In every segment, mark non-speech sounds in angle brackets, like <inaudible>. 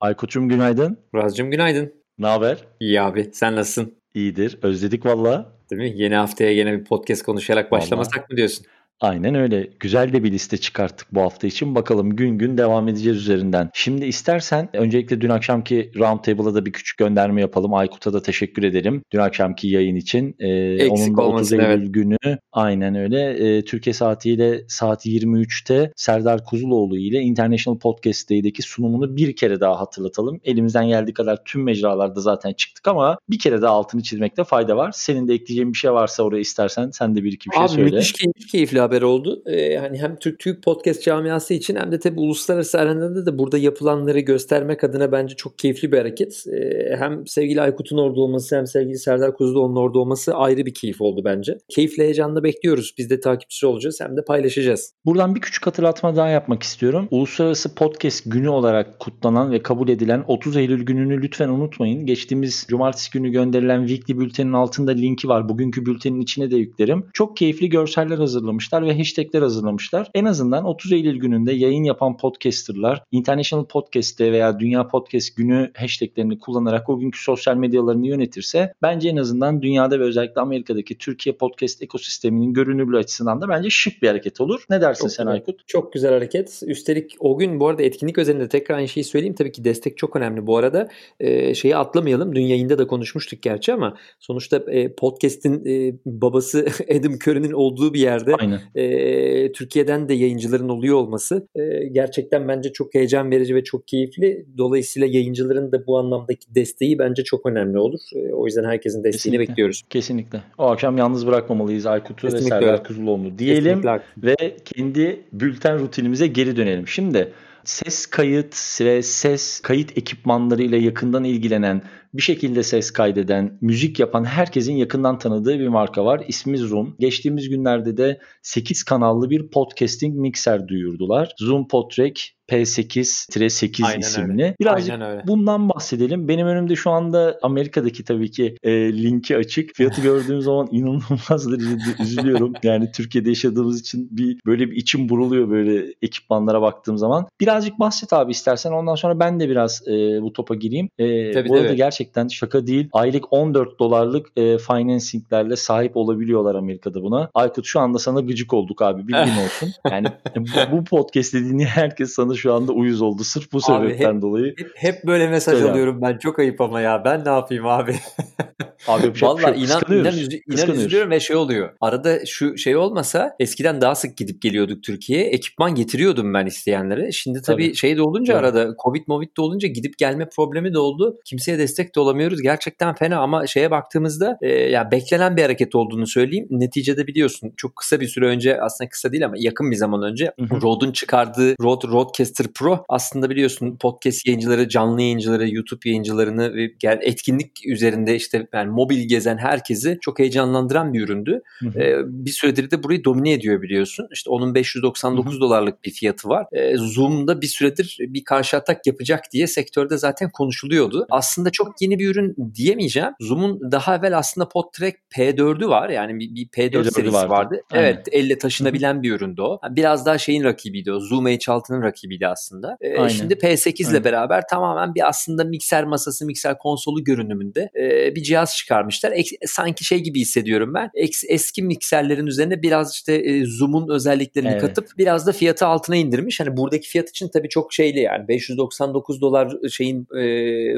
Aykut'cum günaydın. Murat'cığım günaydın. Ne haber? İyi abi. Sen nasılsın? İyidir. Özledik valla. Değil mi? Yeni haftaya yine bir podcast konuşarak başlamasak Vallahi. mı diyorsun? Aynen öyle. Güzel de bir liste çıkarttık bu hafta için. Bakalım gün gün devam edeceğiz üzerinden. Şimdi istersen öncelikle dün akşamki Roundtable'a da bir küçük gönderme yapalım. Aykut'a da teşekkür edelim. Dün akşamki yayın için. Ee, Eksik onun da 30 olmasın, Eylül evet. günü aynen öyle. Ee, Türkiye saatiyle saat 23'te Serdar Kuzuloğlu ile International Podcast Day'deki sunumunu bir kere daha hatırlatalım. Elimizden geldiği kadar tüm mecralarda zaten çıktık ama bir kere daha altını çizmekte fayda var. Senin de ekleyeceğin bir şey varsa oraya istersen sen de bir iki bir şey Abi söyle. müthiş keyifli, keyifli haber oldu. Ee, hani hem Türk Türk podcast camiası için hem de tabii uluslararası arenada da burada yapılanları göstermek adına bence çok keyifli bir hareket. Ee, hem sevgili Aykut'un orada olması hem sevgili Serdar Kuzuloğlu'nun orada olması ayrı bir keyif oldu bence. Keyifle heyecanla bekliyoruz. Biz de takipçi olacağız hem de paylaşacağız. Buradan bir küçük hatırlatma daha yapmak istiyorum. Uluslararası Podcast Günü olarak kutlanan ve kabul edilen 30 Eylül gününü lütfen unutmayın. Geçtiğimiz cumartesi günü gönderilen Weekly Bülten'in altında linki var. Bugünkü bültenin içine de yüklerim. Çok keyifli görseller hazırlamışlar ve hashtagler hazırlamışlar. En azından 30 Eylül gününde yayın yapan podcasterlar International Podcast Day veya Dünya Podcast Günü hashtaglerini kullanarak o günkü sosyal medyalarını yönetirse bence en azından dünyada ve özellikle Amerika'daki Türkiye podcast ekosisteminin görünürlüğü açısından da bence şık bir hareket olur. Ne dersin Çok sen güzel. Aykut? Çok güzel hareket. Üstelik o gün bu arada etkinlik özelinde tekrar aynı şeyi söyleyeyim. Tabii ki destek çok önemli bu arada. Ee, şeyi atlamayalım. Dün yayında da konuşmuştuk gerçi ama sonuçta e, podcast'in e, babası <laughs> Adam Curry'nin olduğu bir yerde Aynen. E, Türkiye'den de yayıncıların oluyor olması e, gerçekten bence çok heyecan verici ve çok keyifli. Dolayısıyla yayıncıların da bu anlamdaki desteği bence çok önemli olur. E, o yüzden herkesin desteğini Kesinlikle. bekliyoruz. Kesinlikle. O akşam yalnız bırakmamalıyız Aykut'u ve Serdar. Kuzuloğlu'nu diyelim Kesinlikle ve kendi bülten rutinimize geri dönelim. Şimdi ses kayıt ve ses kayıt ekipmanlarıyla yakından ilgilenen, bir şekilde ses kaydeden, müzik yapan herkesin yakından tanıdığı bir marka var. İsmi Zoom. Geçtiğimiz günlerde de 8 kanallı bir podcasting mikser duyurdular. Zoom Podtrack P8-8 Aynen isimli. öyle. Birazcık Aynen öyle. Bundan bahsedelim. Benim önümde şu anda Amerika'daki tabii ki e, linki açık. Fiyatı gördüğüm zaman inanılmaz derecede üzülüyorum. <laughs> Yani Türkiye'de yaşadığımız için bir böyle bir içim buruluyor böyle ekipmanlara baktığım zaman. Birazcık bahset abi istersen ondan sonra ben de biraz e, bu topa gireyim. E, Tabii, bu arada tabii. gerçekten şaka değil. Aylık 14 dolarlık e, financinglerle sahip olabiliyorlar Amerika'da buna. Aykut şu anda sana gıcık olduk abi bilgin <laughs> olsun. Yani bu, bu podcast'i dinleyen herkes sana şu anda uyuz oldu. Sırf bu Abi sebepten dolayı. Hep, hep böyle mesaj Söyle alıyorum ben. Çok ayıp ama ya. Ben ne yapayım abi? <laughs> Abi bir şey Vallahi yok. inan, inan, üzü- inan üzülüyorum ve şey oluyor. Arada şu şey olmasa eskiden daha sık gidip geliyorduk Türkiye'ye. Ekipman getiriyordum ben isteyenlere. Şimdi tabii, Tabii. şey de olunca Tabii. arada Covid Movid de olunca gidip gelme problemi de oldu. Kimseye destek de olamıyoruz. Gerçekten fena ama şeye baktığımızda e, ya beklenen bir hareket olduğunu söyleyeyim. Neticede biliyorsun çok kısa bir süre önce aslında kısa değil ama yakın bir zaman önce. Rode'un çıkardığı Rode Rodecaster Pro aslında biliyorsun podcast yayıncıları, canlı yayıncıları, YouTube yayıncılarını ve etkinlik üzerinde işte yani mobil gezen herkesi çok heyecanlandıran bir üründü. Hı hı. Ee, bir süredir de burayı domine ediyor biliyorsun. İşte onun 599 dolarlık bir fiyatı var. Ee, Zoom'da bir süredir bir karşı atak yapacak diye sektörde zaten konuşuluyordu. Aslında çok yeni bir ürün diyemeyeceğim. Zoom'un daha evvel aslında PodTrack P4'ü var. Yani bir, bir P4, P4'ü serisi vardı. vardı. Aynen. Evet elle taşınabilen bir üründü o. Biraz daha şeyin rakibiydi o. Zoom H6'nın rakibiydi aslında. Ee, Aynen. şimdi P8 ile Aynen. beraber tamamen bir aslında mikser masası, mikser konsolu görünümünde e, bir cihaz çıkarmışlar. Ek- sanki şey gibi hissediyorum ben. Eks- eski mikserlerin üzerine biraz işte e, Zoom'un özelliklerini Evet. katıp biraz da fiyatı altına indirmiş. Hani buradaki fiyat için tabii çok şeyli yani 599 dolar şeyin e,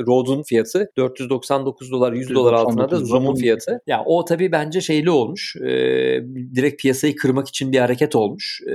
Rode'un fiyatı, 499 dolar 100 dolar altına da 499 Zoom'un fiyatı. Ya o tabii bence şeyli olmuş. E, direkt piyasayı kırmak için bir hareket olmuş. E,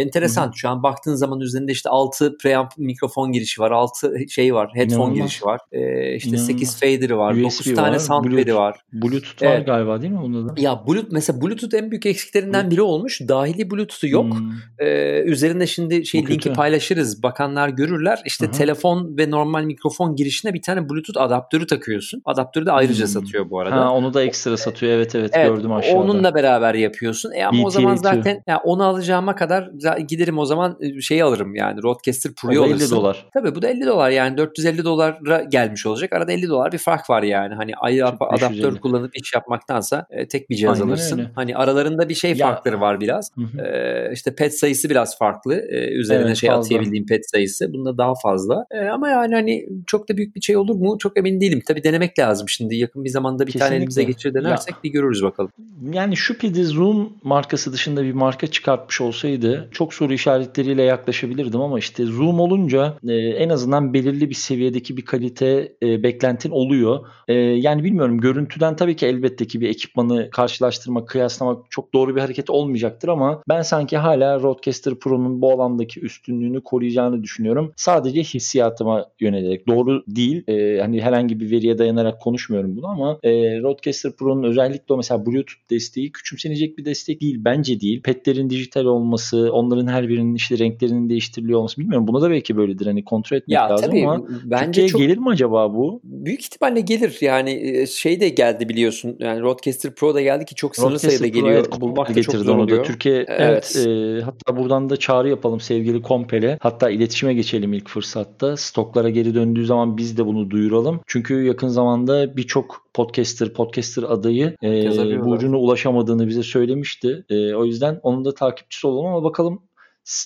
enteresan. Şu an baktığın zaman üzerinde işte 6 preamp mikrofon girişi var. 6 şey var. Headphone İnanılmaz. girişi var. E, işte İnanılmaz. 8 fader'ı var. USB 9 tane var, soundpad'i Bluetooth. var. Bluetooth var Evet. galiba değil mi bunda da? Ya Bluetooth mesela Bluetooth en büyük eksiklerinden biri olmuş. Dahili Bluetooth'u yok. Hmm. Ee, üzerinde şimdi şey Bu kötü. linki paylaşırız. Bakanlar görürler. İşte Hı hı. telefon ve normal mikrofon girişine bir tane Bluetooth adaptörü adaptörü takıyorsun. Adaptörü de ayrıca hmm. satıyor bu arada. Ha, onu da ekstra satıyor. Evet evet, evet gördüm aşağıda. Onunla beraber yapıyorsun. E ama BT o zaman zaten yani onu alacağıma kadar giderim o zaman e, şeyi alırım yani Roadcaster Pro'yu alırsın. 50 dolar. Tabii bu da 50 dolar yani 450 dolara gelmiş olacak. Arada 50 dolar bir fark var yani. Hani ayrı adaptör kullanıp iş yapmaktansa e, tek bir cihaz Aynen alırsın. Öyle. Hani aralarında bir şey farkları ya. var biraz. E, işte pet sayısı biraz farklı. E, üzerine evet, şey fazla. atayabildiğim pet sayısı. Bunda daha fazla. E, ama yani hani çok da büyük bir şey olur mu? Çok emin değilim. Tabii denemek lazım şimdi. Yakın bir zamanda bir Kesinlikle. tane elimize geçir denersek ya. bir görürüz bakalım. Yani şu pidi Zoom markası dışında bir marka çıkartmış olsaydı çok soru işaretleriyle yaklaşabilirdim ama işte Zoom olunca e, en azından belirli bir seviyedeki bir kalite e, beklentin oluyor. E, yani bilmiyorum görüntüden tabii ki elbette ki bir ekipmanı karşılaştırmak, kıyaslamak çok doğru bir hareket olmayacaktır ama ben sanki hala Rodecaster Pro'nun bu alandaki üstünlüğünü koruyacağını düşünüyorum. Sadece hissiyatıma yönelerek. Doğru değil. E, hani herhangi bir veriye dayanarak konuşmuyorum bunu ama e, Rodecaster Pro'nun özellikle o mesela Bluetooth desteği küçümsenecek bir destek değil. Bence değil. Petlerin dijital olması, onların her birinin işte renklerinin değiştiriliyor olması bilmiyorum. Buna da belki böyledir. Hani kontrol etmek ya, lazım tabii, ama bence Türkiye'ye çok... gelir mi acaba bu? Büyük ihtimalle gelir. Yani şey de geldi biliyorsun. Yani Rodecaster Pro da geldi ki çok sınırlı Rodecaster sayıda geliyor. Evet, Bulmak da çok zor onu oluyor. Da. Türkiye evet, evet e, hatta buradan da çağrı yapalım sevgili Kompel'e. Hatta iletişime geçelim ilk fırsatta. Stoklara geri döndüğü zaman biz de bunu duyuralım. Çünkü yakın zamanda birçok podcaster, podcaster adayı e, bu ürüne ulaşamadığını bize söylemişti. E, o yüzden onun da takipçisi olalım ama bakalım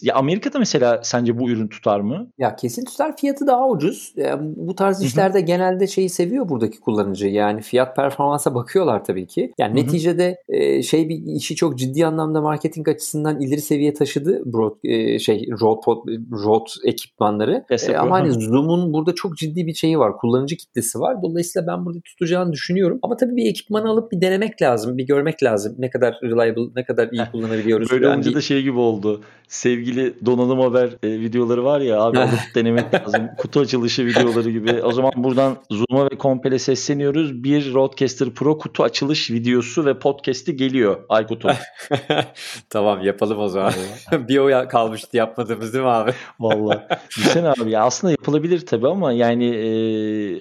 ya Amerika'da mesela sence bu ürün tutar mı? Ya kesin tutar. Fiyatı daha ucuz. Yani bu tarz işlerde genelde şeyi seviyor buradaki kullanıcı. Yani fiyat performansa bakıyorlar tabii ki. Yani neticede e, şey bir işi çok ciddi anlamda marketing açısından ileri seviye taşıdı Broad e, şey Rode Rode ekipmanları. E, ama hani Zoom'un burada çok ciddi bir şeyi var. Kullanıcı kitlesi var. Dolayısıyla ben burada tutacağını düşünüyorum. Ama tabii bir ekipmanı alıp bir denemek lazım. Bir görmek lazım. Ne kadar reliable, ne kadar iyi kullanabiliyoruz. Böyle yani önce de şey gibi oldu sevgili donanım haber e, videoları var ya abi alıp <laughs> denemek lazım. Kutu açılışı videoları gibi. O zaman buradan Zoom'a ve Kompel'e sesleniyoruz. Bir Rodecaster Pro kutu açılış videosu ve podcast'i geliyor Aykut'un. <laughs> tamam yapalım o zaman. <laughs> bir o kalmıştı yapmadığımız değil mi abi? Valla. Düşünsene abi ya aslında yapılabilir tabii ama yani e,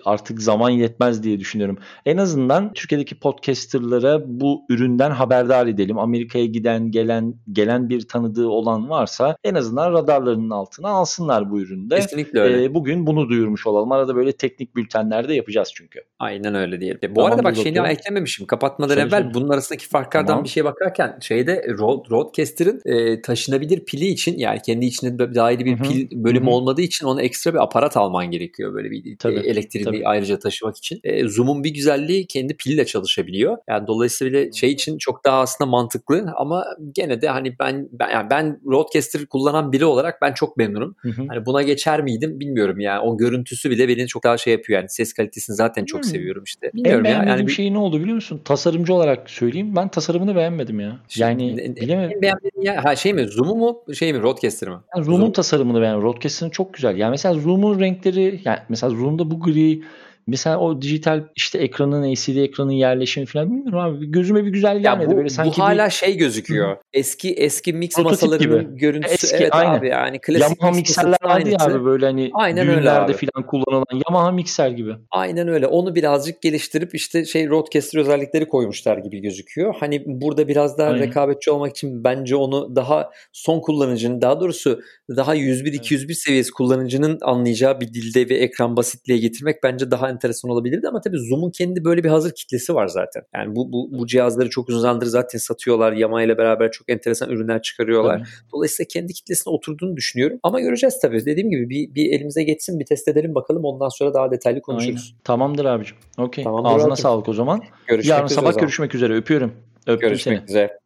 artık zaman yetmez diye düşünüyorum. En azından Türkiye'deki podcasterlara bu üründen haberdar edelim. Amerika'ya giden gelen gelen bir tanıdığı olan varsa varsa en azından radarlarının altına alsınlar bu üründe. Kesinlikle öyle. E, bugün bunu duyurmuş olalım. Arada böyle teknik bültenlerde yapacağız çünkü. Aynen öyle diyelim. Bu tamam, arada bak şeyini eklememişim. Kapatmadan Söyle evvel bunun arasındaki farklardan tamam. bir şeye bakarken şeyde Rode, Rodecaster'ın e, taşınabilir pili için yani kendi içinde dahili bir Hı-hı. pil bölümü Hı-hı. olmadığı için ona ekstra bir aparat alman gerekiyor böyle bir tabii, e, elektriği tabii. ayrıca taşımak için. E, Zoom'un bir güzelliği kendi pille çalışabiliyor. Yani dolayısıyla şey için çok daha aslında mantıklı ama gene de hani ben ben yani ben Rodecaster kullanan biri olarak ben çok memnunum. Hı hı. Hani buna geçer miydim bilmiyorum yani. O görüntüsü bile beni çok daha şey yapıyor yani. Ses kalitesini zaten çok hmm. seviyorum işte. Bilmiyorum en ya. Yani bir şey ne oldu biliyor musun? Tasarımcı olarak söyleyeyim. Ben tasarımını beğenmedim ya. Yani en, bilemedim. En beğenmediğin ya ha şey mi? Zoom'u mu? Şey mi? Rodecaster mı? Yani Zoom'un Zoom. tasarımını beğendim. Rodecaster'ın çok güzel. Yani mesela Zoom'un renkleri yani mesela Zoom'da bu gri Mesela o dijital işte ekranın LCD ekranın yerleşimi falan bilmiyorum abi. Gözüme bir güzel gelmedi. Bu, böyle sanki bu hala bir... şey gözüküyor. Hı. Eski eski mix Prototip masalarının gibi. görüntüsü. Eski, evet aynen. abi yani klasik Yamaha mikserler vardı ya abi böyle hani aynen düğünlerde falan kullanılan Yamaha mikser gibi. Aynen öyle. Onu birazcık geliştirip işte şey Rodecaster özellikleri koymuşlar gibi gözüküyor. Hani burada biraz daha aynen. rekabetçi olmak için bence onu daha son kullanıcının daha doğrusu daha 101-201 evet. seviyesi kullanıcının anlayacağı bir dilde ve ekran basitliğe getirmek bence daha enteresan olabilirdi ama tabii Zoom'un kendi böyle bir hazır kitlesi var zaten. Yani bu bu, bu cihazları çok uzun zamandır zaten satıyorlar. Yama ile beraber çok enteresan ürünler çıkarıyorlar. Tabii. Dolayısıyla kendi kitlesine oturduğunu düşünüyorum. Ama göreceğiz tabii. Dediğim gibi bir, bir elimize geçsin bir test edelim bakalım. Ondan sonra daha detaylı konuşuruz. Aynen. Tamamdır abicim. Okey. Ağzına abicim. sağlık o zaman. Görüşmek Yarın sabah görüşmek üzere. Öpüyorum. Öptüm Görüşmek seni. üzere.